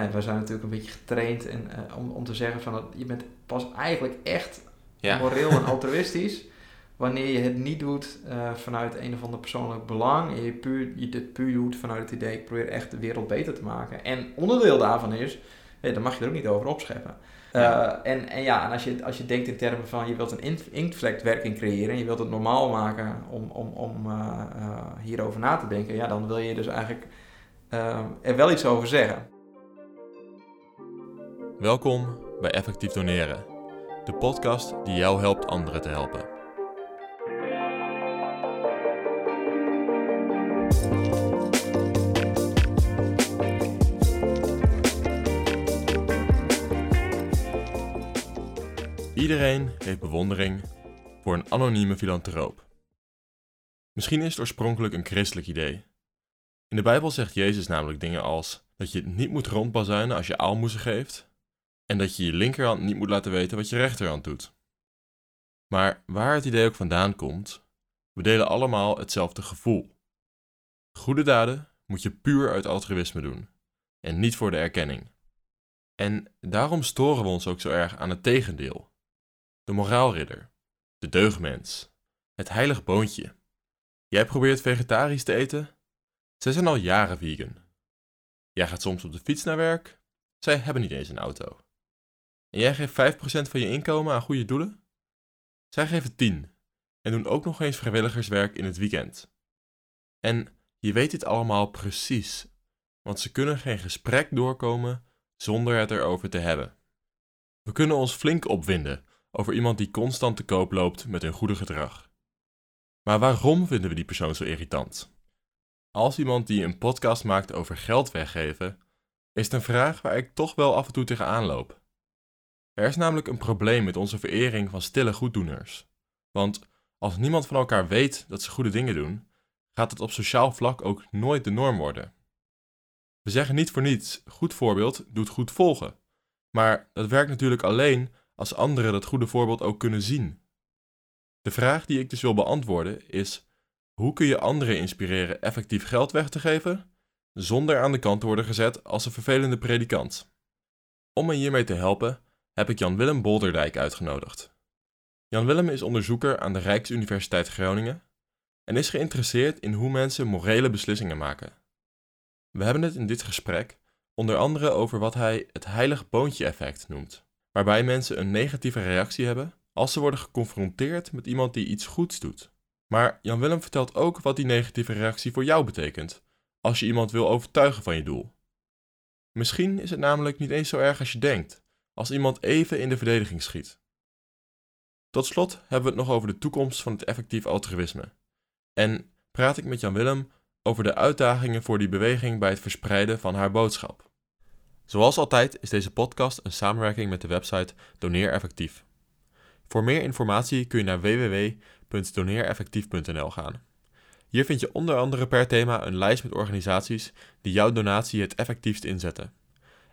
nee, wij zijn natuurlijk een beetje getraind en, eh, om, om te zeggen van dat je bent pas eigenlijk echt Ja. moreel en altruïstisch wanneer je het niet doet eh, vanuit een of ander persoonlijk belang en je, puur, je dit puur doet vanuit het idee ik probeer echt de wereld beter te maken. En onderdeel daarvan is, hé, dan mag je er ook niet over opscheppen. Eh, Ja. en, en ja, en als je, als je denkt in termen van je wilt een in- inktvlekwerking creëren en je wilt het normaal maken om, om, om hierover na te denken, ja, dan wil je dus eigenlijk er wel iets over zeggen. Welkom bij Effectief Doneren, de podcast die jou helpt anderen te helpen. Iedereen heeft bewondering voor een anonieme filantroop. Misschien is het oorspronkelijk een christelijk idee. In de Bijbel zegt Jezus namelijk dingen als dat je het niet moet rondbazuinen als je aalmoezen geeft en dat je je linkerhand niet moet laten weten wat je rechterhand doet. Maar waar het idee ook vandaan komt, we delen allemaal hetzelfde gevoel. Goede daden moet je puur uit altruïsme doen en niet voor de erkenning. En daarom storen we ons ook zo erg aan het tegendeel. De moraalridder, de deugdmens, het heilig boontje. Jij probeert vegetarisch te eten? Zij zijn al jaren vegan. Jij gaat soms op de fiets naar werk? Zij hebben niet eens een auto. En jij geeft 5% van je inkomen aan goede doelen? Zij geven 10 en doen ook nog eens vrijwilligerswerk in het weekend. En je weet dit allemaal precies, want ze kunnen geen gesprek doorkomen zonder het erover te hebben. We kunnen ons flink opwinden over iemand die constant te koop loopt met hun goede gedrag. Maar waarom vinden we die persoon zo irritant? Als iemand die een podcast maakt over geld weggeven, is het een vraag waar ik toch wel af en toe tegenaan loop. Er is namelijk een probleem met onze verering van stille goeddoeners. Want als niemand van elkaar weet dat ze goede dingen doen, gaat het op sociaal vlak ook nooit de norm worden. We zeggen niet voor niets: goed voorbeeld doet goed volgen. Maar dat werkt natuurlijk alleen als anderen dat goede voorbeeld ook kunnen zien. De vraag die ik dus wil beantwoorden is: hoe kun je anderen inspireren effectief geld weg te geven, zonder aan de kant te worden gezet als een vervelende predikant? Om me hiermee te helpen, heb ik Jan-Willem Bolderdijk uitgenodigd. Jan-Willem is onderzoeker aan de Rijksuniversiteit Groningen en is geïnteresseerd in hoe mensen morele beslissingen maken. We hebben het in dit gesprek onder andere over wat hij het heilig boontje-effect noemt, waarbij mensen een negatieve reactie hebben als ze worden geconfronteerd met iemand die iets goeds doet. Maar Jan-Willem vertelt ook wat die negatieve reactie voor jou betekent als je iemand wil overtuigen van je doel. Misschien is het namelijk niet eens zo erg als je denkt, als iemand even in de verdediging schiet. Tot slot hebben we het nog over de toekomst van het effectief altruïsme. En praat ik met Jan Willem over de uitdagingen voor die beweging bij het verspreiden van haar boodschap. Zoals altijd is deze podcast een samenwerking met de website Doneer Effectief. Voor meer informatie kun je naar www.doneereffectief.nl gaan. Hier vind je onder andere per thema een lijst met organisaties die jouw donatie het effectiefst inzetten.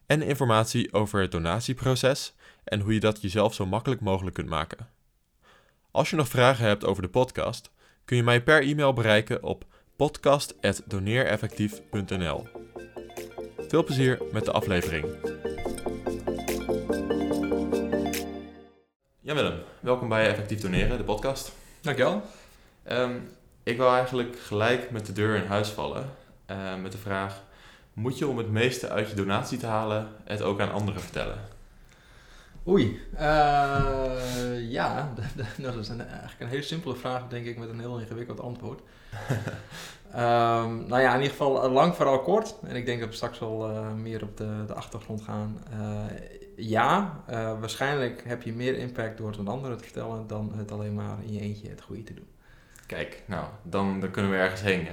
En informatie over het donatieproces en hoe je dat jezelf zo makkelijk mogelijk kunt maken. Als je nog vragen hebt over de podcast, kun je mij per e-mail bereiken op podcast.doneereffectief.nl. Veel plezier met de aflevering. Ja Willem, welkom bij Effectief Doneren, de podcast. Dankjewel. Ehm, ik wil eigenlijk gelijk met de deur in huis vallen eh, met de vraag: moet je om het meeste uit je donatie te halen het ook aan anderen vertellen? Oei, eh, ja, dat is een, eigenlijk een hele simpele vraag, denk ik, met een heel ingewikkeld antwoord. Ehm, nou ja, in ieder geval eh, lang vooral kort. En ik denk dat we straks wel eh, meer op de, de achtergrond gaan. Ja, waarschijnlijk heb je meer impact door het aan anderen te vertellen dan het alleen maar in je eentje het goede te doen. Kijk, nou, dan, dan kunnen we ergens heen.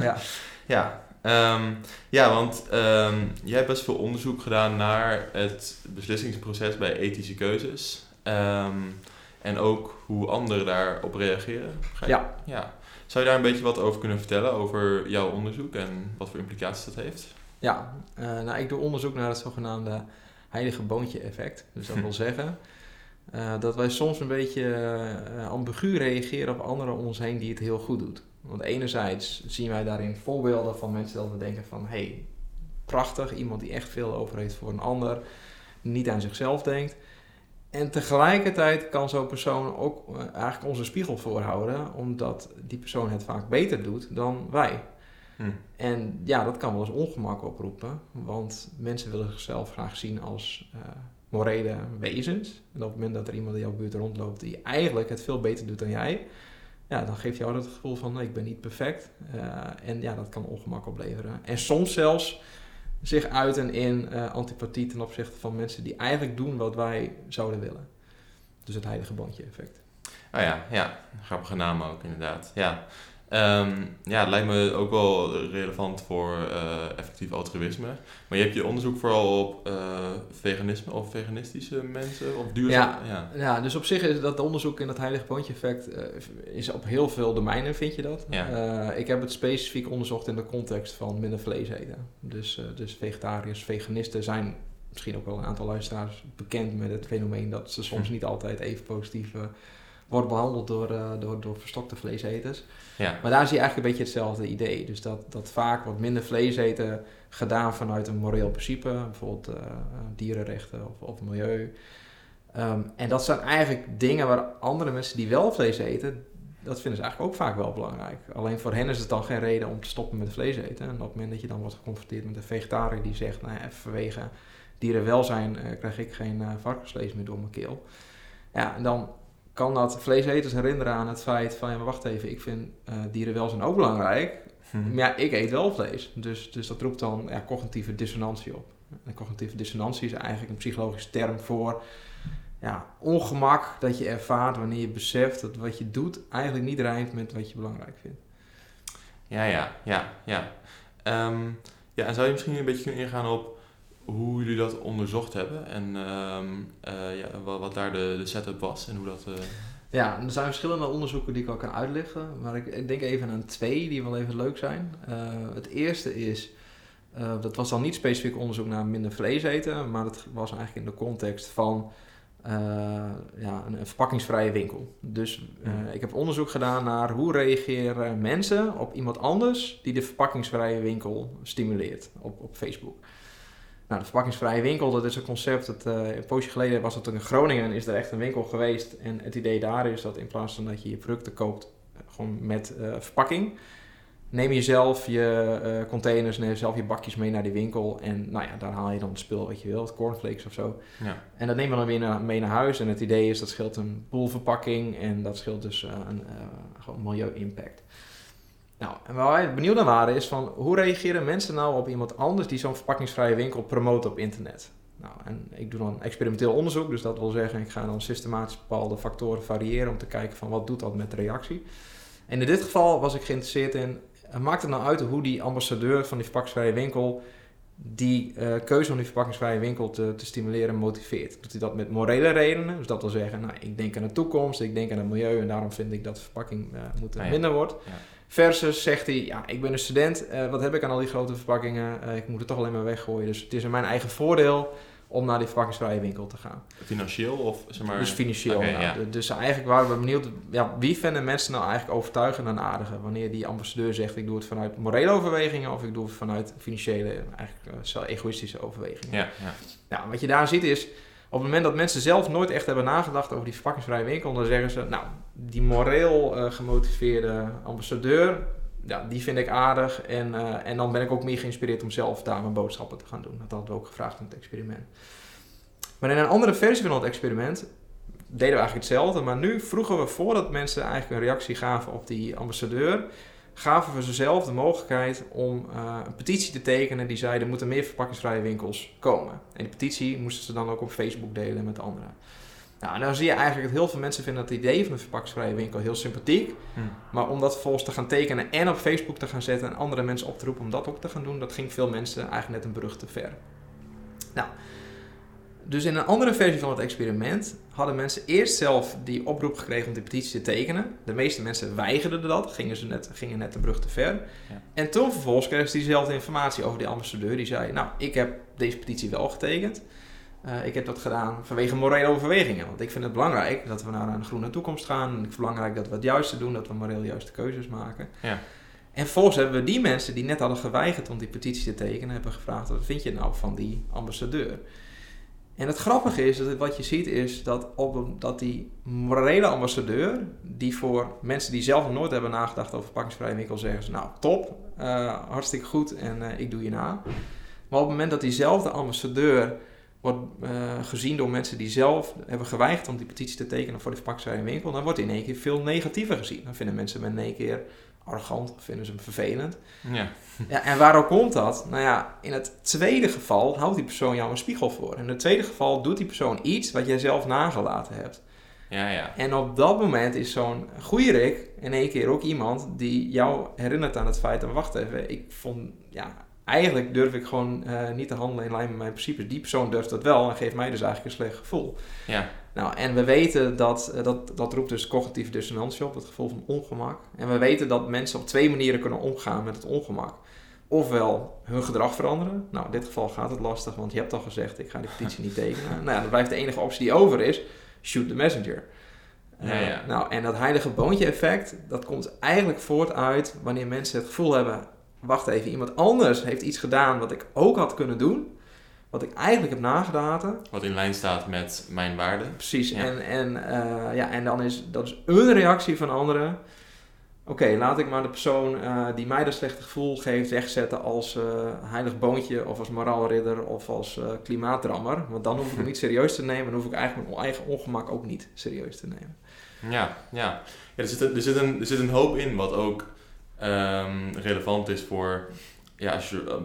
ja. ja, ehm, ja, want ehm, jij hebt best veel onderzoek gedaan naar het beslissingsproces bij ethische keuzes. Ehm, en ook hoe anderen daarop reageren. Ga je- Ja. ja. Zou je daar een beetje wat over kunnen vertellen, over jouw onderzoek en wat voor implicaties dat heeft? Ja, eh, nou, ik doe onderzoek naar het zogenaamde heilige boontje effect. Dus dat wil zeggen eh, dat wij soms een beetje eh, ambigu reageren op anderen om ons heen die het heel goed doet. Want enerzijds zien wij daarin voorbeelden van mensen dat we denken van... hé, hey, prachtig. Iemand die echt veel over heeft voor een ander, niet aan zichzelf denkt. En tegelijkertijd kan zo'n persoon ook eh, eigenlijk onze spiegel voorhouden, omdat die persoon het vaak beter doet dan wij. Hm. En ja, dat kan wel eens ongemak oproepen, want mensen willen zichzelf graag zien als uh, morele wezens. En op het moment dat er iemand in jouw buurt rondloopt die eigenlijk het veel beter doet dan jij, ja, dan geeft jou dat gevoel van ik ben niet perfect. Uh, en ja, dat kan ongemak opleveren. En soms zelfs zich uiten in uh, antipathie ten opzichte van mensen die eigenlijk doen wat wij zouden willen. Dus het heilige bandje effect. Oh ja, ja, grappige naam ook inderdaad. Ja. Um, ja, het lijkt me ook wel relevant voor uh, effectief altruïsme. Maar je hebt je onderzoek vooral op uh, veganisme of veganistische mensen of duurzaam. Ja, ja. ja, dus op zich is dat onderzoek in dat heilige poontje effect uh, is op heel veel domeinen vind je dat. Ja. ik heb het specifiek onderzocht in de context van minder vlees eten. Dus, dus vegetariërs, veganisten zijn misschien ook wel een aantal luisteraars bekend met het fenomeen dat ze soms hm. niet altijd even positief wordt behandeld door, uh, door, door verstokte vleeseters. Ja. Maar daar zie je eigenlijk een beetje hetzelfde idee. Dus dat, dat vaak wat minder vlees eten gedaan vanuit een moreel principe, bijvoorbeeld uh, dierenrechten of, of milieu. Um, en dat zijn eigenlijk dingen waar andere mensen die wel vlees eten, dat vinden ze eigenlijk ook vaak wel belangrijk. Alleen voor hen is het dan geen reden om te stoppen met vlees eten. En op het moment dat je dan wordt geconfronteerd met een vegetariër die zegt, nou ja, vanwege dierenwelzijn uh, krijg ik geen varkensvlees meer door mijn keel. Ja, en dan kan dat vleeseters herinneren aan het feit van, ja, maar wacht even, ik vind uh, dierenwelzijn ook belangrijk. Hmm. Maar ja, ik eet wel vlees. Dus, dus dat roept dan ja, cognitieve dissonantie op. En cognitieve dissonantie is eigenlijk een psychologische term voor ja, ongemak dat je ervaart wanneer je beseft dat wat je doet eigenlijk niet rijmt met wat je belangrijk vindt. Ja, ja, ja, ja. Um, ja, en zou je misschien een beetje kunnen ingaan op hoe jullie dat onderzocht hebben en ehm, eh, ja, wat, wat, daar de, de setup was en hoe dat... Uh... Ja, er zijn verschillende onderzoeken die ik al kan uitleggen, maar ik, ik denk even aan twee die wel even leuk zijn. Uh, het eerste is, dat was dan niet specifiek onderzoek naar minder vlees eten, maar dat was eigenlijk in de context van ja, een, een, verpakkingsvrije winkel. Dus mm. ik heb onderzoek gedaan naar hoe reageren mensen op iemand anders die de verpakkingsvrije winkel stimuleert op, op Facebook. Nou, de verpakkingsvrije winkel, dat is een concept. Dat, uh, een poosje geleden was het in Groningen, is er echt een winkel geweest. En het idee daar is dat in plaats van dat je je producten koopt eh, gewoon met uh, verpakking, neem je zelf je uh, containers, neem zelf je bakjes mee naar die winkel. En nou ja, daar haal je dan het spul wat je wilt, cornflakes of zo. Ja. En dat neem je dan weer naar, mee naar huis. En het idee is dat scheelt een boel verpakking en dat scheelt dus een gewoon milieu-impact. Nou, en waar wij benieuwd naar waren is van hoe reageren mensen nou op iemand anders die zo'n verpakkingsvrije winkel promoot op internet? Nou, en ik doe dan experimenteel onderzoek, dus dat wil zeggen ik ga dan systematisch bepaalde factoren variëren om te kijken van wat doet dat met de reactie. En in dit geval was ik geïnteresseerd in, maakt het nou uit hoe die ambassadeur van die verpakkingsvrije winkel die uh, keuze om die verpakkingsvrije winkel te, te stimuleren motiveert. Doet hij dat met morele redenen? Dus dat wil zeggen, nou, ik denk aan de toekomst, ik denk aan het milieu en daarom vind ik dat de verpakking uh, moet ah, minder wordt. Ja. Versus zegt hij, ja, ik ben een student, uh, wat heb ik aan al die grote verpakkingen? Uh, ik moet het toch alleen maar weggooien. Dus het is in mijn eigen voordeel om naar die verpakkingsvrije winkel te gaan. Financieel of zeg maar... Dus financieel, okay, ja. Dus eigenlijk waren we benieuwd, ja, wie vinden mensen nou eigenlijk overtuigend en aardiger? Wanneer die ambassadeur zegt, ik doe het vanuit morele overwegingen of ik doe het vanuit financiële, eigenlijk uh, egoïstische overwegingen. Ja, ja. ja, wat je daar ziet is, op het moment dat mensen zelf nooit echt hebben nagedacht over die verpakkingsvrije winkel, dan zeggen ze, nou, die moreel uh, gemotiveerde ambassadeur, ja, die vind ik aardig. En, uh, en dan ben ik ook meer geïnspireerd om zelf daar mijn boodschappen te gaan doen. Dat hadden we ook gevraagd in het experiment. Maar in een andere versie van het experiment deden we eigenlijk hetzelfde. Maar nu vroegen we voordat mensen eigenlijk een reactie gaven op die ambassadeur gaven we ze zelf de mogelijkheid om uh, een petitie te tekenen die zei er moeten meer verpakkingsvrije winkels komen. En die petitie moesten ze dan ook op Facebook delen met anderen. Nou, en dan zie je eigenlijk dat heel veel mensen vinden dat het idee van een verpakkingsvrije winkel heel sympathiek. Hmm. Maar om dat vervolgens te gaan tekenen en op Facebook te gaan zetten en andere mensen op te roepen om dat ook te gaan doen, dat ging veel mensen eigenlijk net een brug te ver. Nou, dus in een andere versie van het experiment hadden mensen eerst zelf die oproep gekregen om die petitie te tekenen. De meeste mensen weigerden dat, gingen, ze net, gingen net de brug te ver. Ja. En toen vervolgens kregen ze diezelfde informatie over die ambassadeur. Die zei, nou, ik heb deze petitie wel getekend. Uh, ik heb dat gedaan vanwege morele overwegingen. Want ik vind het belangrijk dat we naar een groene toekomst gaan. Ik vind het belangrijk dat we het juiste doen, dat we moreel juiste keuzes maken. Ja. En volgens hebben we die mensen die net hadden geweigerd om die petitie te tekenen, hebben gevraagd: wat vind je nou van die ambassadeur? En het grappige is, dat wat je ziet, is dat, op, dat die morele ambassadeur, die voor mensen die zelf nog nooit hebben nagedacht over pakkingsvrije winkel, zeggen ze, nou top, uh, hartstikke goed en uh, ik doe je na. Maar op het moment dat diezelfde ambassadeur wordt uh, gezien door mensen die zelf hebben geweigerd om die petitie te tekenen voor de pakkingsvrije winkel, dan wordt in één keer veel negatiever gezien. Dan vinden mensen hem in één keer arrogant, vinden ze hem vervelend. Ja. ja. En waarom komt dat? Nou ja, in het tweede geval houdt die persoon jou een spiegel voor. In het tweede geval doet die persoon iets wat jij zelf nagelaten hebt. Ja, ja. En op dat moment is zo'n goede Rick in één keer ook iemand die jou herinnert aan het feit dat, wacht even, ik vond, ja, eigenlijk durf ik gewoon uh, niet te handelen in lijn met mijn principes. Die persoon durft dat wel en geeft mij dus eigenlijk een slecht gevoel. Ja. Nou, en we weten dat, uh, dat, dat roept dus cognitieve dissonantie op, het gevoel van ongemak. En we weten dat mensen op twee manieren kunnen omgaan met het ongemak. Ofwel hun gedrag veranderen. Nou, in dit geval gaat het lastig, want je hebt al gezegd, ik ga die petitie niet tekenen. nou ja, dan blijft de enige optie die over is, shoot the messenger. Ja, ja. Uh, nou, en dat heilige boontje effect, dat komt eigenlijk voort uit wanneer mensen het gevoel hebben, wacht even, iemand anders heeft iets gedaan wat ik ook had kunnen doen. Wat ik eigenlijk heb nagelaten. Wat in lijn staat met mijn waarden. Precies. En, en, uh, ja, en dan is dat is een reactie van anderen. Oké, laat ik maar de persoon uh, die mij dat slechte gevoel geeft wegzetten als uh, heilig boontje of als moraalridder of als klimaatdrammer. Want dan hoef ik hem niet serieus te nemen en hoef ik eigenlijk mijn eigen ongemak ook niet serieus te nemen. Ja, ja. ja er, zit een, er, zit een, er zit een hoop in wat ook um, relevant is voor ja,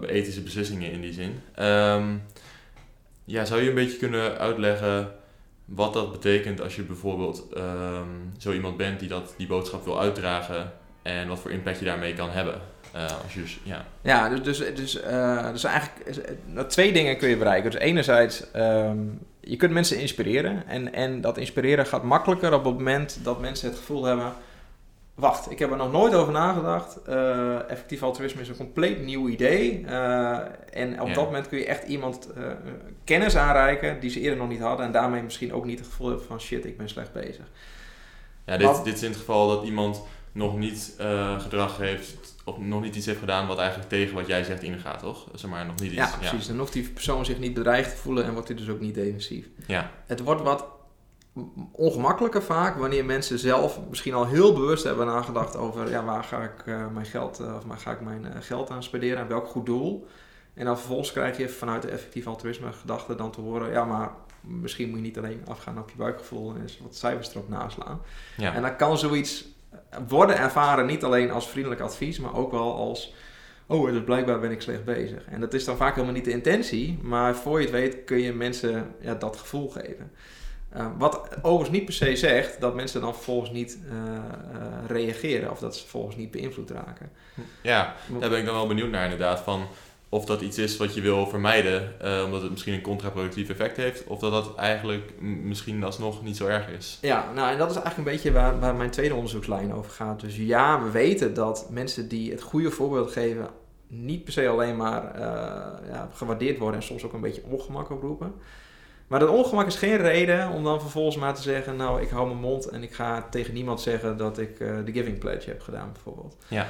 ethische beslissingen in die zin. Um, ja, zou je een beetje kunnen uitleggen wat dat betekent als je bijvoorbeeld um, zo iemand bent die dat, die boodschap wil uitdragen en wat voor impact je daarmee kan hebben? Uh, als je dus, ja. ja, dus, dus, dus, uh, dus eigenlijk uh, twee dingen kun je bereiken. Dus enerzijds, um, je kunt mensen inspireren. En, en dat inspireren gaat makkelijker op het moment dat mensen het gevoel hebben wacht, ik heb er nog nooit over nagedacht. Uh, effectief altruïsme is een compleet nieuw idee. Uh, en op ja. dat moment kun je echt iemand uh, kennis aanreiken die ze eerder nog niet hadden. En daarmee misschien ook niet het gevoel hebben van shit, ik ben slecht bezig. Ja, dit, dit is in het geval dat iemand nog niet gedrag heeft of nog niet iets heeft gedaan wat eigenlijk tegen wat jij zegt ingaat, toch? Zeg maar nog niet iets. Ja, precies. Ja. Dan hoeft die persoon zich niet bedreigd te voelen en wordt hij dus ook niet defensief. Ja. Het wordt wat ongemakkelijker vaak wanneer mensen zelf misschien al heel bewust hebben nagedacht over ja, waar ga ik uh, mijn geld uh, of waar ga ik mijn uh, geld aan spenderen en welk goed doel. En dan vervolgens krijg je vanuit de effectief altruïsme gedachte dan te horen, ja maar misschien moet je niet alleen afgaan op je buikgevoel en eens wat cijfers erop naslaan. Ja. En dan kan zoiets worden ervaren niet alleen als vriendelijk advies, maar ook wel als oh, dus blijkbaar ben ik slecht bezig. En dat is dan vaak helemaal niet de intentie, maar voor je het weet kun je mensen ja, dat gevoel geven. Uh, wat overigens niet per se zegt dat mensen dan vervolgens niet uh, uh, reageren of dat ze vervolgens niet beïnvloed raken. Ja, daar ben ik dan wel benieuwd naar inderdaad. Van of dat iets is wat je wil vermijden, omdat het misschien een contraproductief effect heeft, of dat dat eigenlijk misschien alsnog niet zo erg is. Ja, nou en dat is eigenlijk een beetje waar, waar mijn tweede onderzoekslijn over gaat. Dus ja, we weten dat mensen die het goede voorbeeld geven, niet per se alleen maar ja, gewaardeerd worden en soms ook een beetje ongemak oproepen. Maar dat ongemak is geen reden om dan vervolgens maar te zeggen: Nou, ik hou mijn mond en ik ga tegen niemand zeggen dat ik uh, de Giving Pledge heb gedaan, bijvoorbeeld. Ja.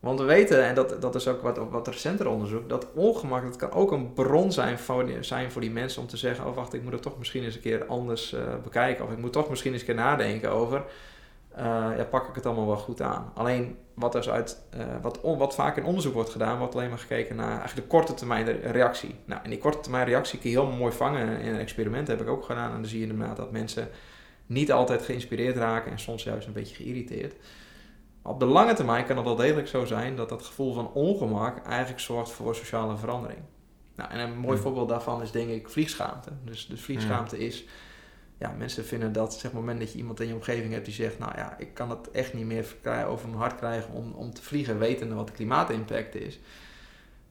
Want we weten, en dat, dat is ook wat, wat recenter onderzoek, dat ongemak dat kan ook een bron zijn voor, die, zijn voor die mensen om te zeggen: Oh, wacht, ik moet het toch misschien eens een keer anders uh, bekijken. Of ik moet toch misschien eens een keer nadenken over uh, ja, pak ik het allemaal wel goed aan. Alleen wat, dus uit, uh, wat, wat vaak in onderzoek wordt gedaan, wordt alleen maar gekeken naar eigenlijk de korte termijn reactie. Nou, en die korte termijn reactie kun je heel mooi vangen. In een experiment heb ik ook gedaan. En dan zie je inderdaad dat mensen niet altijd geïnspireerd raken en soms juist een beetje geïrriteerd. Op de lange termijn kan het wel degelijk zo zijn dat dat gevoel van ongemak eigenlijk zorgt voor sociale verandering. Nou, en een mooi voorbeeld daarvan is denk ik vliegschaamte. Dus, dus vliegschaamte is ja, mensen vinden dat, zeg maar, het moment dat je iemand in je omgeving hebt die zegt, nou ja, ik kan het echt niet meer over mijn hart krijgen om, om te vliegen, wetende wat de klimaatimpact is.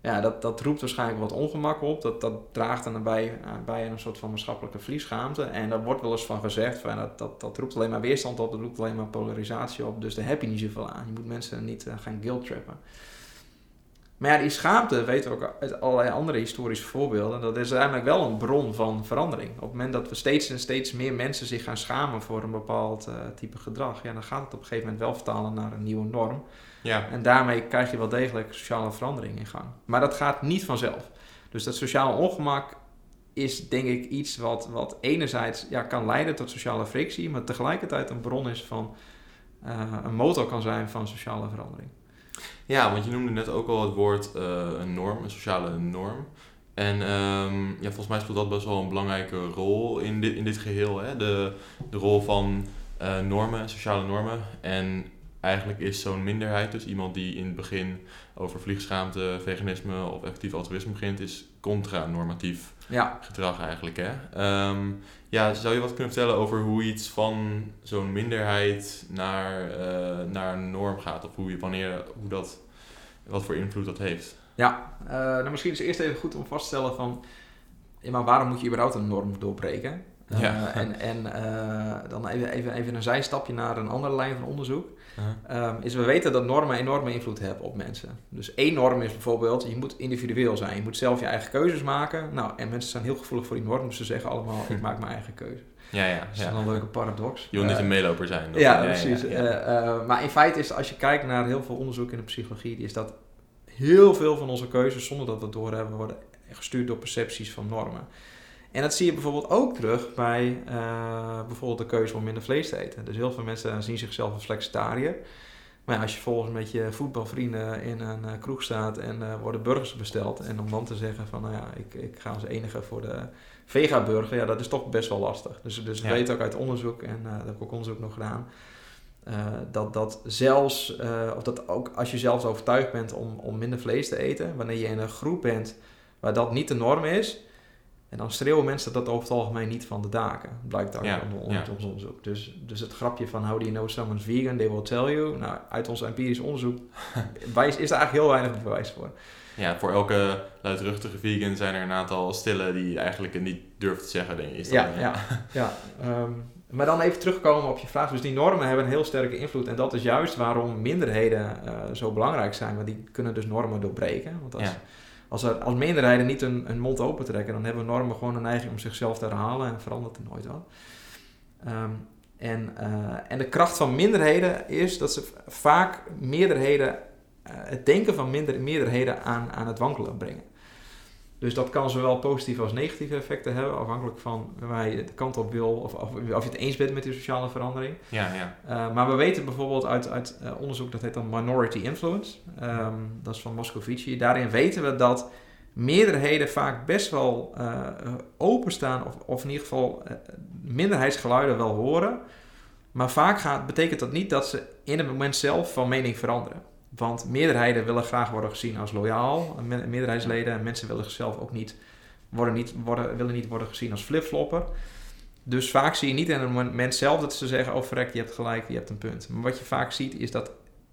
Ja, dat, dat roept waarschijnlijk wat ongemak op. Dat, dat draagt dan bij, uh, bij een soort van maatschappelijke vlieschaamte. En daar wordt wel eens van gezegd, van, dat, dat, roept alleen maar weerstand op, dat roept alleen maar polarisatie op. Dus daar heb je niet zoveel aan. Je moet mensen niet uh, gaan guilt trappen. Maar ja, die schaamte weten we ook uit allerlei andere historische voorbeelden. Dat is uiteindelijk wel een bron van verandering. Op het moment dat we steeds en steeds meer mensen zich gaan schamen voor een bepaald uh, type gedrag, ja, dan gaat het op een gegeven moment wel vertalen naar een nieuwe norm. Ja. En daarmee krijg je wel degelijk sociale verandering in gang. Maar dat gaat niet vanzelf. Dus dat sociale ongemak is denk ik iets wat, wat enerzijds ja, kan leiden tot sociale frictie, maar tegelijkertijd een bron is van uh, een motor kan zijn van sociale verandering. Ja, want je noemde net ook al het woord uh, een norm, een sociale norm. En um, ja, volgens mij speelt dat best wel een belangrijke rol in dit, in dit geheel. Hè? De, de rol van uh, normen, sociale normen. En eigenlijk is zo'n minderheid, dus iemand die in het begin over vliegschaamte, veganisme of effectief altruïsme begint, is contra-normatief ja. gedrag eigenlijk. Hè? Um, ja, zou je wat kunnen vertellen over hoe iets van zo'n minderheid naar, uh, naar een norm gaat? Of hoe je, wanneer, hoe dat, wat voor invloed dat heeft? Ja, uh, nou misschien is het eerst even goed om vast te stellen van, ja, maar waarom moet je überhaupt een norm doorbreken? Uh, ja. En, en dan even, even, even een zijstapje naar een andere lijn van onderzoek. Um, is we weten dat normen enorme invloed hebben op mensen. Dus één norm is bijvoorbeeld, je moet individueel zijn. Je moet zelf je eigen keuzes maken. Nou, en mensen zijn heel gevoelig voor die norm, dus ze zeggen allemaal, ik maak mijn eigen keuze. Ja, ja. Dat is dan een leuke paradox. Je wil niet een meeloper zijn. Ja, ja, precies. Ja, ja. Uh, uh, maar in feite is, als je kijkt naar heel veel onderzoek in de psychologie, is dat heel veel van onze keuzes, zonder dat we het doorhebben, worden gestuurd door percepties van normen. En dat zie je bijvoorbeeld ook terug bij uh, bijvoorbeeld de keuze om minder vlees te eten. Dus heel veel mensen zien zichzelf als flexitariër. Maar ja, als je volgens met je voetbalvrienden in een uh, kroeg staat en uh, worden burgers besteld. En om dan te zeggen van nou ja, ik, ik ga als enige voor de vega-burger. Ja, dat is toch best wel lastig. Dus, dus we ja. weten ook uit onderzoek, en dat heb ik ook onderzoek nog gedaan. dat, dat zelfs, of dat ook als je zelfs overtuigd bent om, om minder vlees te eten. Wanneer je in een groep bent waar dat niet de norm is en dan schreeuwen mensen dat over het algemeen niet van de daken. Blijkt uit ja, ja. ons onderzoek. Dus, dus het grapje van how do you know someone's vegan, they will tell you. Nou, uit ons empirisch onderzoek is er eigenlijk heel weinig bewijs voor. Ja, voor elke luidruchtige vegan zijn er een aantal stille die eigenlijk het niet durven te zeggen, denk ik. Is ja, ja, ja. Um, maar dan even terugkomen op je vraag. Dus die normen hebben een heel sterke invloed. En dat is juist waarom minderheden uh, zo belangrijk zijn. Want die kunnen dus normen doorbreken. Want als, ja als, er, als minderheden niet een mond open trekken, dan hebben normen gewoon een neiging om zichzelf te herhalen en verandert er nooit wat. Um, en, uh, en de kracht van minderheden is dat ze vaak meerderheden, uh, het denken van minder, meerderheden aan, aan het wankelen brengen. Dus dat kan zowel positieve als negatieve effecten hebben, afhankelijk van waar je de kant op wil of, of, of je het eens bent met die sociale verandering. Ja, ja. Uh, maar we weten bijvoorbeeld uit, uit uh, onderzoek, dat heet dan Minority Influence, um, dat is van Moscovici. Daarin weten we dat meerderheden vaak best wel uh, openstaan, of, of in ieder geval minderheidsgeluiden wel horen. Maar vaak gaat, betekent dat niet dat ze in het moment zelf van mening veranderen. Want meerderheden willen graag worden gezien als loyaal, meerderheidsleden. En mensen willen zichzelf ook niet worden, niet worden, willen niet worden gezien als flipflopper. Dus vaak zie je niet in het moment zelf dat ze zeggen: Oh, verrek, je hebt gelijk, je hebt een punt. Maar wat je vaak ziet is dat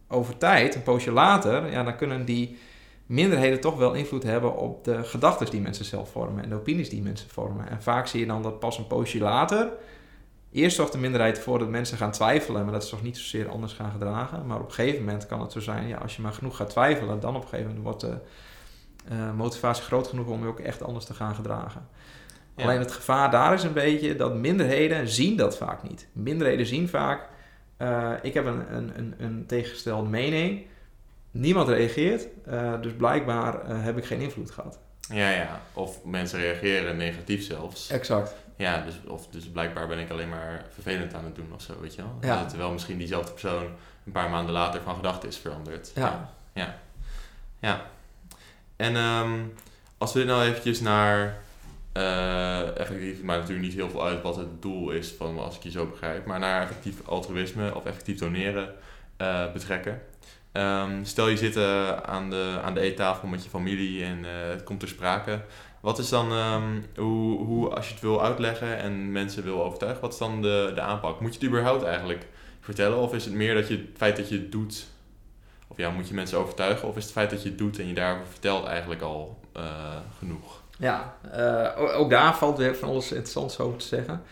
over tijd, een poosje later, ja, dan kunnen die minderheden toch wel invloed hebben op de gedachten die mensen zelf vormen en de opinies die mensen vormen. En vaak zie je dan dat pas een poosje later Eerst zorgt de minderheid ervoor dat mensen gaan twijfelen, maar dat ze toch niet zozeer anders gaan gedragen. Maar op een gegeven moment kan het zo zijn, ja, als je maar genoeg gaat twijfelen, dan op een gegeven moment wordt de uh, motivatie groot genoeg om je ook echt anders te gaan gedragen. Ja. Alleen het gevaar daar is een beetje dat minderheden zien dat vaak niet. Minderheden zien vaak, uh, ik heb een, een, een, een tegengestelde mening, niemand reageert, uh, dus blijkbaar heb ik geen invloed gehad. Ja, ja. Of mensen reageren negatief zelfs. Exact. Ja, dus, of, dus blijkbaar ben ik alleen maar vervelend aan het doen of zo, weet je wel. Ja. Terwijl misschien diezelfde persoon een paar maanden later van gedachten is veranderd. Ja. Ja. Ja. En um, als we dit nou eventjes naar uh, effectief, maar natuurlijk niet heel veel uit wat het doel is van als ik je zo begrijp, maar naar effectief altruïsme of effectief doneren uh, betrekken. Um, stel je zit uh, aan de, aan de eettafel met je familie en het komt ter sprake. Wat is dan, um, hoe, hoe, als je het wil uitleggen en mensen wil overtuigen, wat is dan de, de aanpak? Moet je het überhaupt eigenlijk vertellen? Of is het meer dat je het feit dat je het doet, of ja, moet je mensen overtuigen? Of is het feit dat je het doet en je daarover vertelt eigenlijk al uh, genoeg? Ja, uh, ook daar valt weer van alles interessants over te zeggen.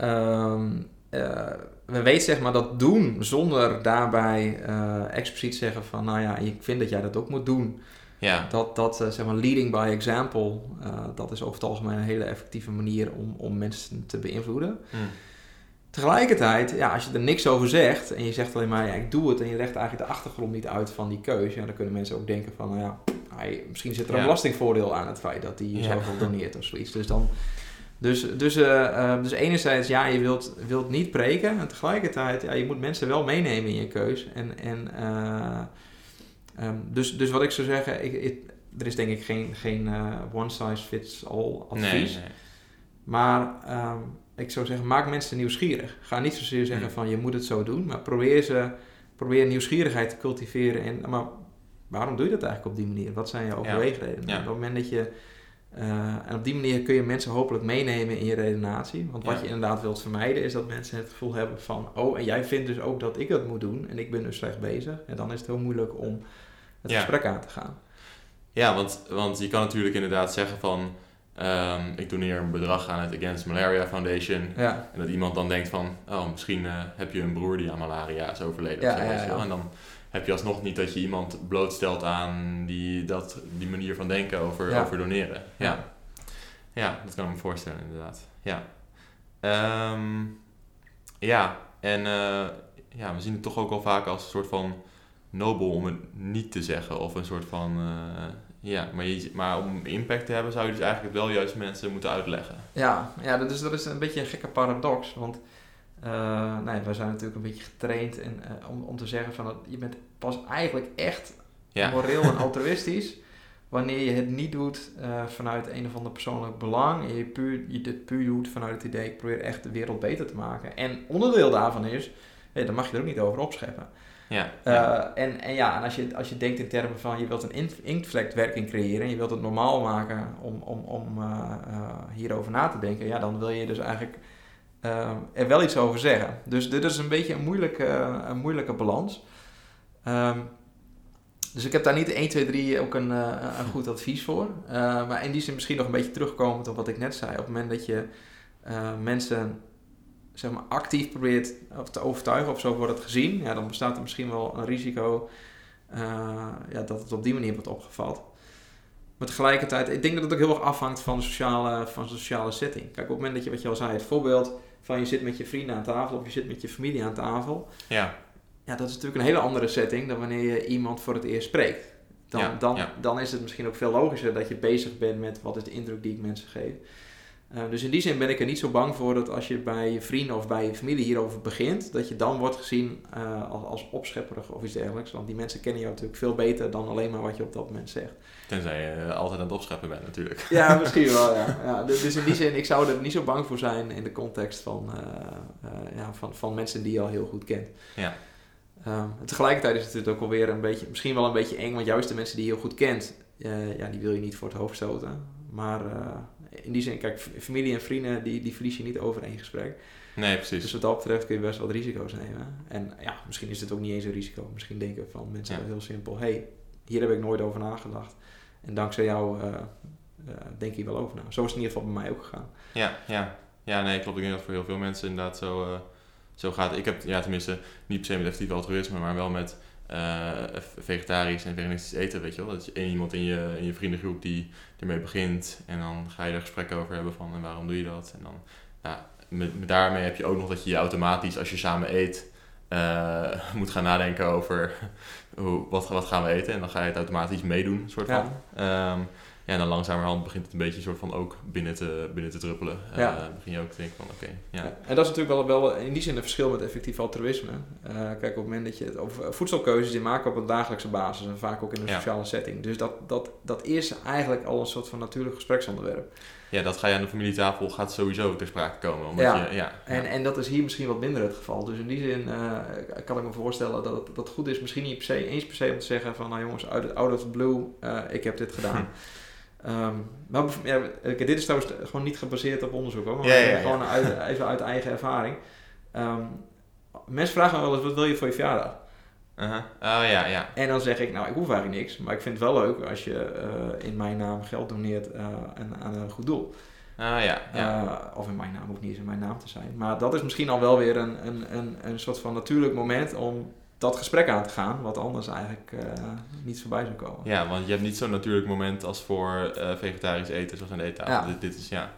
Um, uh, we weten zeg maar dat doen zonder daarbij expliciet zeggen van, nou ja, ik vind dat jij dat ook moet doen Ja. Dat, dat eh, zeg maar leading by example, eh, dat is over het algemeen een hele effectieve manier om, om mensen te beïnvloeden. Hm. Tegelijkertijd, ja, als je er niks over zegt en je zegt alleen maar ja, ik doe het en je legt eigenlijk de achtergrond niet uit van die keuze, ja, dan kunnen mensen ook denken van nou ja, hij, misschien zit er een Ja. belastingvoordeel aan het feit dat hij Ja. zoveel doneert of zoiets. Dus dan, dus, dus, eh, dus enerzijds ja, je wilt, wilt niet preken en tegelijkertijd ja, je moet mensen wel meenemen in je keus. En, en, ehm, dus, dus wat ik zou zeggen, ik, ik- er is denk ik geen, geen eh, one size fits all advies. Nee, nee. Maar ehm, ik zou zeggen, maak mensen nieuwsgierig. Ga niet zozeer zeggen Hmm. van je moet het zo doen, maar probeer, ze, probeer nieuwsgierigheid te cultiveren. En, maar waarom doe je dat eigenlijk op die manier? Wat zijn je overweegredenen? Ja. En Op het moment dat je. Eh, en op die manier kun je mensen hopelijk meenemen in je redenatie. Want wat Ja. je inderdaad wilt vermijden is dat mensen het gevoel hebben van: oh, en jij vindt dus ook dat ik dat moet doen en ik ben dus slecht bezig. En dan is het heel moeilijk om het Ja. gesprek aan te gaan. Ja, want, want je kan natuurlijk inderdaad zeggen van... ehm, ik doneer een bedrag aan het Against Malaria Foundation. Ja, En dat iemand dan denkt van... Oh, misschien eh, heb je een broer die aan malaria is overleden. Zo. En dan heb je alsnog niet dat je iemand blootstelt aan die, dat, die manier van denken over, Ja. over doneren. Ja. Ja. dat kan ik me voorstellen inderdaad. Ja, Ehm, ja. en eh, ja, we zien het toch ook wel vaak als een soort van nobel om het niet te zeggen. Of een soort van... eh, ja, maar, je, maar om impact te hebben zou je dus eigenlijk wel juist mensen moeten uitleggen. Ja, ja dat, is, dat is een beetje een gekke paradox. Want eh nee, wij zijn natuurlijk een beetje getraind en, eh, om, om te zeggen van dat je bent pas eigenlijk echt Ja, moreel en altruïstisch wanneer je het niet doet eh, vanuit een of ander persoonlijk belang en je, puur, je dit puur doet vanuit het idee ik probeer echt de wereld beter te maken. En onderdeel daarvan is, hé, daar mag je er ook niet over opscheppen. ja, ja. en, en ja, en als je, als je denkt in termen van je wilt een in- inktvlekwerking creëren en je wilt het normaal maken om, om, om hierover na te denken, ja, dan wil je dus eigenlijk eh, er wel iets over zeggen. Dus dit is een beetje een moeilijke, een moeilijke balans. Ehm, dus ik heb daar niet 1, 2, 3 ook een, eh, een goed advies voor. Eh, maar in die zin misschien nog een beetje terugkomend op wat ik net zei. Op het moment dat je mensen zeg maar, actief probeert te overtuigen of zo wordt het gezien, ja, dan bestaat er misschien wel een risico ja, dat het op die manier wordt opgevat. Maar tegelijkertijd, ik denk dat het ook heel erg afhangt van de sociale, van de sociale setting. Kijk, op het moment dat je, wat je al zei, het voorbeeld van je zit met je vrienden aan tafel of je zit met je familie aan tafel, ja. ja, dat is natuurlijk een hele andere setting dan wanneer je iemand voor het eerst spreekt. Dan, Ja, dan, ja. dan is het misschien ook veel logischer dat je bezig bent met wat is de indruk die ik mensen geef. Eh, dus in die zin ben ik er niet zo bang voor dat als je bij je vrienden of bij je familie hierover begint, dat je dan wordt gezien eh, als, als opschepperig of iets dergelijks. Want die mensen kennen jou natuurlijk veel beter dan alleen maar wat je op dat moment zegt. Tenzij je altijd aan het opscheppen bent natuurlijk. Ja, misschien wel, ja. ja dus in die zin, ik zou er niet zo bang voor zijn in de context van, eh, eh, ja, van, van mensen die je al heel goed kent. Ja. Ehm, en tegelijkertijd is het natuurlijk ook alweer een beetje, misschien wel een beetje eng, want juist de mensen die je heel goed kent, ja, die wil je niet voor het hoofd stoten. Maar eh, in die zin, kijk, familie en vrienden, die, die verlies je niet over één gesprek. Nee, precies. Dus wat dat betreft kun je best wat risico's nemen. En ja, misschien is het ook niet eens een risico. Misschien denken van mensen Ja. heel simpel, hey, hier heb ik nooit over nagedacht. En dankzij jou eh, eh, denk ik wel over na. Zo is het in ieder geval bij mij ook gegaan. Ja, ja. Ja, nee, klopt. Ik denk dat voor heel veel mensen inderdaad zo, eh, zo gaat. Ik heb, ja, tenminste, niet per se met effectief altruïsme, maar wel met vegetarisch en veganistisch eten, weet je wel. Dat je één iemand in je, in je vriendengroep die ermee begint en dan ga je er gesprekken over hebben van en waarom doe je dat? En dan, ja, met daarmee heb je ook nog dat je je automatisch, als je samen eet, eh, moet gaan nadenken over hoe, wat, wat gaan we eten. En dan ga je het automatisch meedoen, soort Ja. van. Ehm, ja, en dan langzamerhand begint het een beetje soort van ook binnen te, binnen te druppelen. Eh, Ja. begin je ook te denken van oké, ja. Ja, En dat is natuurlijk wel, wel in die zin een verschil met effectief altruïsme. Eh, kijk, op het moment dat je het over voedselkeuzes die maken op een dagelijkse basis en vaak ook in een Ja. sociale setting. Dus dat, dat, dat is eigenlijk al een soort van natuurlijk gespreksonderwerp. Ja, dat ga je aan de familietafel gaat sowieso ter sprake komen. Omdat Ja. Je, ja, En, ja. en dat is hier misschien wat minder het geval. Dus in die zin eh, kan ik me voorstellen dat het, dat goed is, misschien niet per se, eens per se om te zeggen van, nou jongens, out, out of the blue, eh, ik heb dit gedaan. Ehm, maar ja, dit is trouwens gewoon niet gebaseerd op onderzoek hoor, maar Ja, gewoon uit, even uit eigen ervaring. Ehm, mensen vragen me wel eens, wat wil je voor je verjaardag? Oh ja, ja. En dan zeg ik, nou ik hoef eigenlijk niks, maar ik vind het wel leuk als je eh, in mijn naam geld doneert eh, aan, aan een goed doel. Ah ja, ja. Eh, of in mijn naam, hoeft niet eens in mijn naam te zijn. Maar dat is misschien al wel weer een, een, een, een soort van natuurlijk moment om dat gesprek aan te gaan, wat anders eigenlijk uh, niet voorbij zou komen. Ja, want je hebt niet zo'n natuurlijk moment als voor uh, vegetarisch eten, zoals de eettafel. Ja. Dit, dit, is, ja.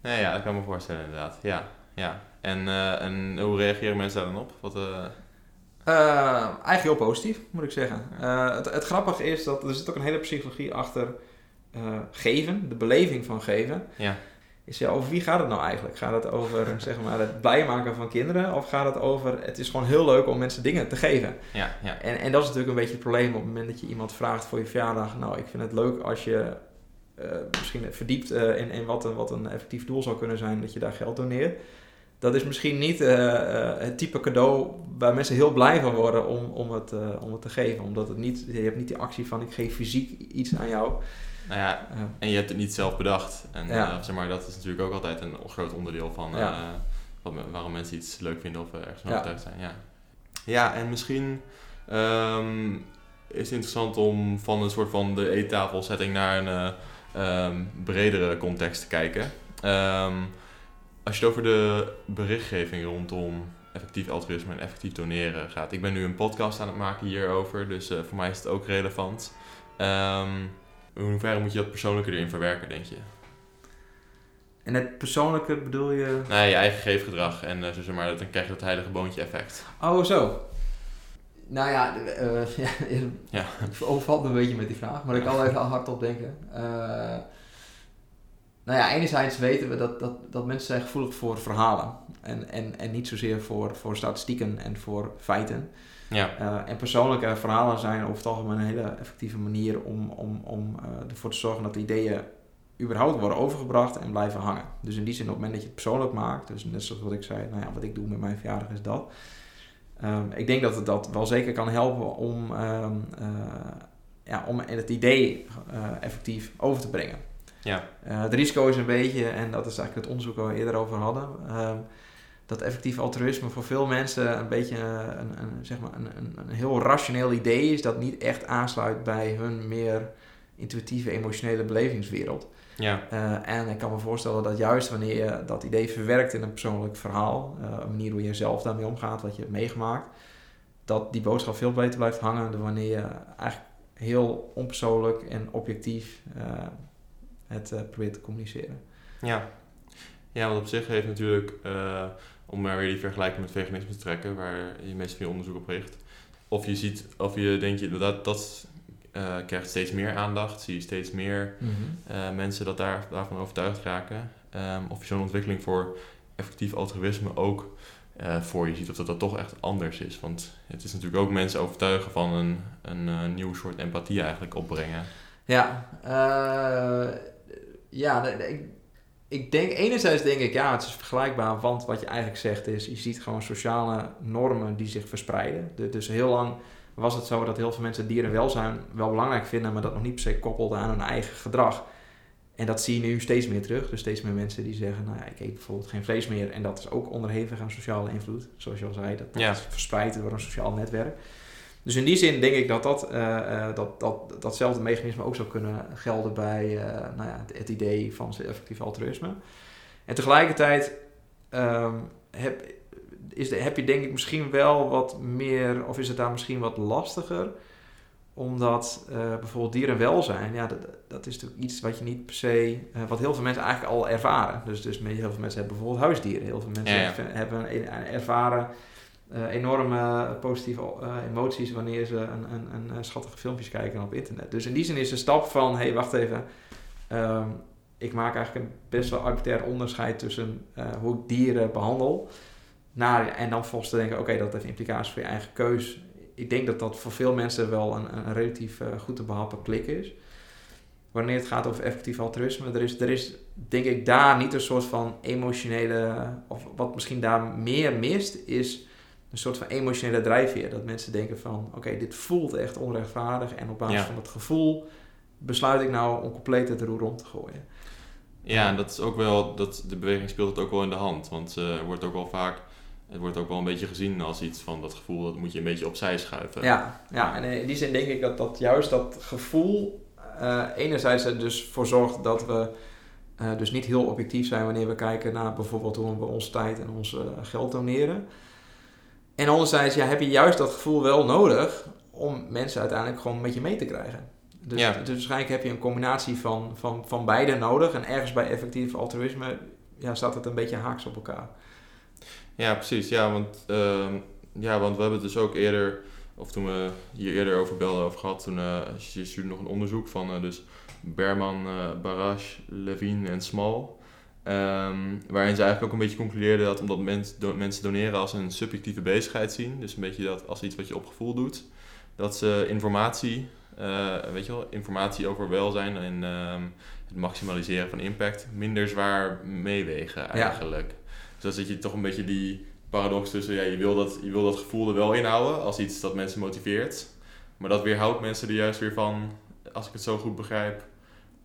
Nee, ja, dat kan ik me voorstellen inderdaad. Ja, ja. En, uh, en hoe reageren mensen daar dan op? Wat, eigenlijk heel positief, moet ik zeggen. Het, het, grappige is dat er zit ook een hele psychologie achter geven, de beleving van geven. Ja is ja, over wie gaat het nou eigenlijk? Gaat het over zeg maar, het blij maken van kinderen? Of gaat het over, het is gewoon heel leuk om mensen dingen te geven? Ja, ja. En, en dat is natuurlijk een beetje het probleem op het moment dat je iemand vraagt voor je verjaardag. Nou, ik vind het leuk als je uh, misschien verdiept uh, in, in wat, een, wat een effectief doel zou kunnen zijn, dat je daar geld doneert. Dat is misschien niet uh, het type cadeau waar mensen heel blij van worden om, om, het, om het te geven. Omdat het niet, je hebt niet die actie van ik geef fysiek iets aan jou. Nou ja, en je hebt het niet zelf bedacht. En zeg maar, dat is natuurlijk ook altijd een groot onderdeel van wat, waarom mensen iets leuk vinden of ergens van overtuigd zijn. Ja. ja, en misschien um, is het interessant om van een soort van de eettafelsetting naar een um, bredere context te kijken. Um, als je het over de berichtgeving rondom effectief altruïsme en effectief doneren gaat. Ik ben nu een podcast aan het maken hierover, dus uh, voor mij is het ook relevant. Um, in hoeverre moet je dat persoonlijke erin verwerken, denk je? En het persoonlijke bedoel je? Nee, je eigen geefgedrag. En uh, zeg maar, dan krijg je dat heilige boontje effect. Oh, zo. Nou ja, uh, ja, ja. overvalt een beetje met die vraag. Maar ik kan even hardop denken. Uh, nou ja, enerzijds weten we dat, dat, dat mensen zijn gevoelig voor verhalen. En, en, en niet zozeer voor, voor statistieken en voor feiten. Ja. Uh, en persoonlijke verhalen zijn over het algemeen een hele effectieve manier om, om, om uh, ervoor te zorgen dat de ideeën überhaupt worden overgebracht en blijven hangen. Dus in die zin, op het moment dat je het persoonlijk maakt, dus net zoals wat ik zei, nou ja, wat ik doe met mijn verjaardag is dat. Um, ik denk dat het dat wel zeker kan helpen om, um, uh, ja, om het idee effectief over te brengen. Ja. het risico is een beetje, en dat is eigenlijk het onderzoek waar we eerder over hadden. Um, dat effectief altruïsme voor veel mensen een beetje een, een zeg maar een, een, een, heel rationeel idee is dat niet echt aansluit bij hun meer intuïtieve emotionele belevingswereld. Ja. Uh, en ik kan me voorstellen dat juist wanneer je dat idee verwerkt in een persoonlijk verhaal, uh, een manier hoe je zelf daarmee omgaat, wat je hebt meegemaakt, dat die boodschap veel beter blijft hangen dan wanneer je eigenlijk heel onpersoonlijk en objectief uh, het probeert te communiceren. Ja. ja, want op zich heeft natuurlijk om maar weer die vergelijking met veganisme te trekken, waar je meest veel onderzoek op richt. Of je ziet, of je denk je dat dat uh, krijgt steeds meer aandacht, zie je steeds meer mm -hmm. mensen dat daar, daarvan overtuigd raken. Um, of je zo'n ontwikkeling voor effectief altruïsme ook uh, voor je ziet, of dat dat toch echt anders is. Want het is natuurlijk ook mensen overtuigen van een, een, een nieuw soort empathie eigenlijk opbrengen. Ja, ja, ik ik denk, enerzijds denk ik, ja, het is vergelijkbaar, want wat je eigenlijk zegt is, je ziet gewoon sociale normen die zich verspreiden. dus heel lang was het zo dat heel veel mensen dierenwelzijn wel belangrijk vinden, maar dat nog niet per se koppelden aan hun eigen gedrag. En dat zie je nu steeds meer terug. Dus steeds meer mensen die zeggen, nou ja, ik eet bijvoorbeeld geen vlees meer. En dat is ook onderhevig aan sociale invloed. Zoals je al zei, dat, dat verspreidt door een sociaal netwerk. Dus in die zin denk ik dat, dat, uh, dat, dat datzelfde mechanisme ook zou kunnen gelden bij uh, nou ja, het, idee van effectief altruïsme. En tegelijkertijd um, heb, is de, heb je denk ik misschien wel wat meer, of is het daar misschien wat lastiger, omdat uh, bijvoorbeeld dierenwelzijn, ja, dat, dat, is natuurlijk iets wat je niet per se, wat heel veel mensen eigenlijk al ervaren. Dus, dus heel veel mensen hebben bijvoorbeeld huisdieren, heel veel mensen ja, ja. hebben ervaren uh, enorme positieve uh, emoties wanneer ze een, een, een, schattige filmpjes kijken op internet. Dus in die zin is de stap van, hé, hey, wacht even, um, ik maak eigenlijk een best wel arbitrair onderscheid tussen hoe ik dieren behandel, naar, en dan volgens te denken, oké, dat heeft implicaties voor je eigen keus. Ik denk dat dat voor veel mensen wel een, een relatief goed te behappen klik is. Wanneer het gaat over effectief altruïsme, er is, er is denk ik daar niet een soort van emotionele, of wat misschien daar meer mist, is een soort van emotionele drijfveer. Dat mensen denken van, oké, dit voelt echt onrechtvaardig. En op basis van het gevoel besluit ik nou om compleet het roer om te gooien. Ja, en dat is ook wel, dat, de beweging speelt het ook wel in de hand. Want uh, er wordt ook wel vaak, het wordt ook wel een beetje gezien als iets van dat gevoel, dat moet je een beetje opzij schuiven. Ja, ja en in die zin denk ik dat, dat juist dat gevoel uh, enerzijds er dus voor zorgt dat we uh, dus niet heel objectief zijn wanneer we kijken naar bijvoorbeeld hoe we onze tijd en ons geld doneren. En anderzijds ja, heb je juist dat gevoel wel nodig om mensen uiteindelijk gewoon met je mee te krijgen. Dus, Ja. dus waarschijnlijk heb je een combinatie van, van, van beide nodig. En ergens bij effectief altruïsme ja, staat het een beetje haaks op elkaar. Ja, precies. Ja want, ehm, ja, want we hebben het dus ook eerder, of toen we hier eerder over belden over gehad, toen eh, je stuurde nog een onderzoek van eh, dus Berman, eh Barash, Levine en Small. Ehm, waarin ze eigenlijk ook een beetje concludeerden dat omdat mens, do- mensen doneren als een subjectieve bezigheid zien, dus een beetje dat als iets wat je op gevoel doet, dat ze informatie, eh, weet je wel, informatie over welzijn en ehm, het maximaliseren van impact minder zwaar meewegen eigenlijk. Dus dan zit je toch een beetje die paradox tussen, ja, je wil dat, je wil dat gevoel er wel inhouden als iets dat mensen motiveert, maar dat weerhoudt mensen er juist weer van, als ik het zo goed begrijp,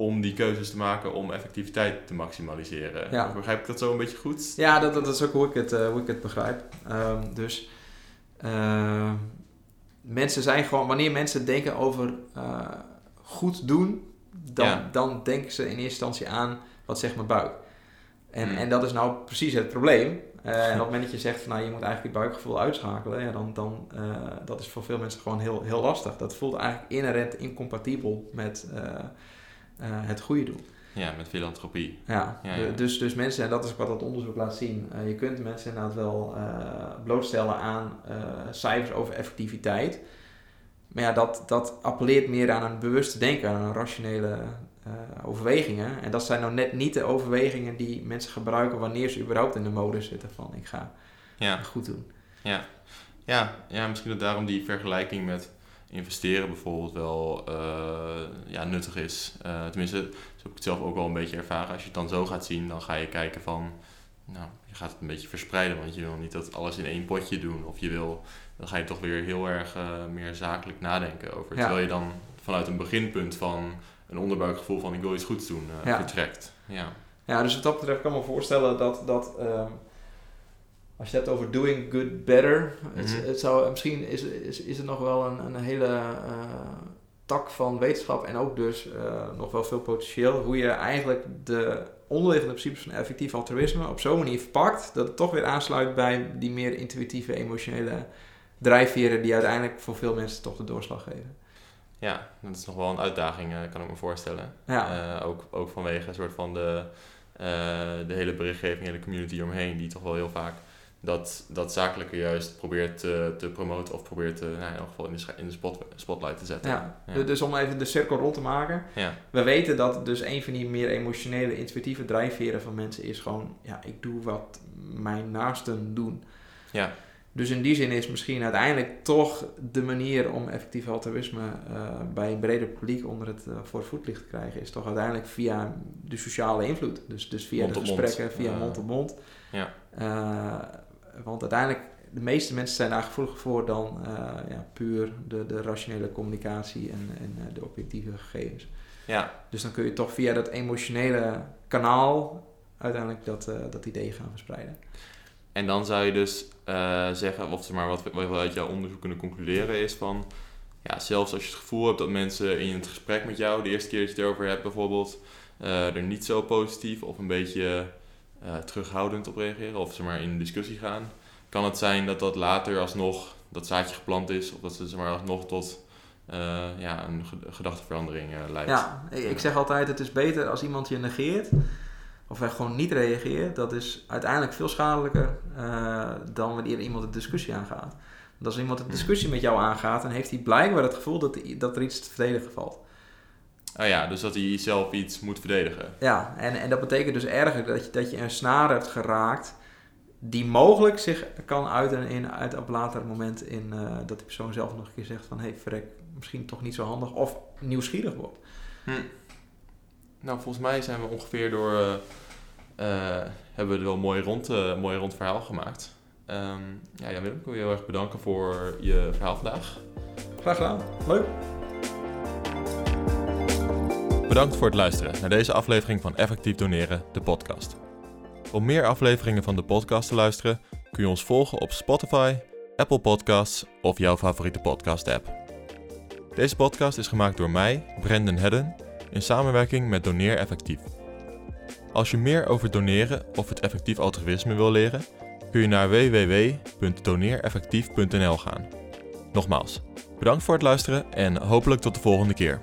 om die keuzes te maken om effectiviteit te maximaliseren. Ja. Begrijp ik dat zo een beetje goed? Ja, dat, dat is ook hoe ik het, eh, hoe ik het begrijp. Ehm, dus eh, mensen zijn gewoon, wanneer mensen denken over eh, goed doen, dan, Ja. dan denken ze in eerste instantie aan wat zegt mijn buik. En, Hmm. en dat is nou precies het probleem. Eh, en op het moment dat je zegt van nou je moet eigenlijk je buikgevoel uitschakelen, ja, dan, dan dat is voor veel mensen gewoon heel, heel lastig. Dat voelt eigenlijk inherent incompatibel met het goede doen. Ja, met filantropie. Ja, Ja, ja. Dus, dus mensen, en dat is wat dat onderzoek laat zien, eh, je kunt mensen inderdaad wel eh, blootstellen aan eh, cijfers over effectiviteit. Maar ja, dat, dat appelleert meer aan een bewuste denken, aan een rationele eh, overwegingen. En dat zijn nou net niet de overwegingen die mensen gebruiken wanneer ze überhaupt in de mode zitten van ik ga Ja. goed doen. Ja, ja, misschien dat daarom die vergelijking met investeren bijvoorbeeld wel eh, ja, nuttig is. Eh, tenminste, zo heb ik het zelf ook wel een beetje ervaren. Als je het dan zo gaat zien, dan ga je kijken van... Nou, je gaat het een beetje verspreiden, want je wil niet dat alles in één potje doen. Of je wil, dan ga je toch weer heel erg eh, meer zakelijk nadenken over. Ja. Terwijl je dan vanuit een beginpunt van een onderbuikgevoel van ik wil iets goeds doen, eh, Ja. vertrekt. Ja. Ja, dus wat dat betreft kan ik me voorstellen dat, dat ehm, als je het hebt over doing good better, het, Mhm. het zou, misschien is, is, is het nog wel een, een hele eh, tak van wetenschap en ook dus eh, nog wel veel potentieel, hoe je eigenlijk de onderliggende principes van effectief altruïsme op zo'n manier verpakt, dat het toch weer aansluit bij die meer intuïtieve, emotionele drijfveren die uiteindelijk voor veel mensen toch de doorslag geven. ja, dat is nog wel een uitdaging, eh, kan ik me voorstellen. Ja, ook, ook vanwege een soort van de, de hele berichtgeving, de hele community omheen, die toch wel heel vaak dat, dat zakelijke juist probeert te, te promoten of probeert te, nou, in elk geval in de, in de spot, spotlight te zetten. ja. Ja. Dus om even de cirkel rond te maken, Ja, We weten dat dus een van die meer emotionele, intuïtieve drijfveren van mensen is gewoon, ja, ik doe wat mijn naasten doen. ja, Dus in die zin is misschien uiteindelijk toch de manier om effectief altruïsme eh, bij een breder publiek onder het eh, voor het voetlicht te krijgen, is toch uiteindelijk via de sociale invloed. Dus, dus via Mond de mond. gesprekken, via Ja. mond op mond. Ja. Want uiteindelijk, de meeste mensen zijn daar gevoeliger voor dan eh, ja, puur de, de rationele communicatie en, en eh, de objectieve gegevens. ja, Dus dan kun je toch via dat emotionele kanaal uiteindelijk dat, eh, dat idee gaan verspreiden. En dan zou je dus zeggen, of zeg maar wat we, wat we uit jouw onderzoek kunnen concluderen is van, ja, zelfs als je het gevoel hebt dat mensen in het gesprek met jou, de eerste keer dat je het erover hebt bijvoorbeeld, er niet zo positief of een beetje eh, terughoudend op reageren, of zeg maar in discussie gaan, kan het zijn dat dat later alsnog dat zaadje geplant is, of dat ze maar alsnog tot eh, ja, een ge- gedachteverandering eh, leidt. Ja, ik, zeg altijd, het is beter als iemand je negeert, of er gewoon niet reageert. Dat is uiteindelijk veel schadelijker dan wanneer iemand de discussie aangaat. Want als iemand de Hmm. discussie met jou aangaat, dan heeft hij blijkbaar het gevoel dat, dat er iets te verdedigen valt. Oh ja, dus dat hij zelf iets moet verdedigen. Ja, en, en dat betekent dus erger dat je, dat je een snaar hebt geraakt die mogelijk zich kan uiten in, uit op een later moment in eh, dat die persoon zelf nog een keer zegt van hé, hey, verrek, misschien toch niet zo handig of nieuwsgierig wordt. Hm. Nou, volgens mij zijn we ongeveer door. eh, eh, hebben we er wel een mooi rond, mooi rond verhaal gemaakt. Ehm ja, Jan Willem, ik wil je heel erg bedanken voor je verhaal vandaag. Graag gedaan. Leuk. Bedankt voor het luisteren naar deze aflevering van Effectief Doneren, de podcast. Om meer afleveringen van de podcast te luisteren, kun je ons volgen op Spotify, Apple Podcasts of jouw favoriete podcast-app. Deze podcast is gemaakt door mij, Brendan Hedden, in samenwerking met Doneer Effectief. Als je meer over doneren of het effectief altruïsme wil leren, kun je naar www.doneereffectief.nl gaan. Nogmaals, bedankt voor het luisteren en hopelijk tot de volgende keer.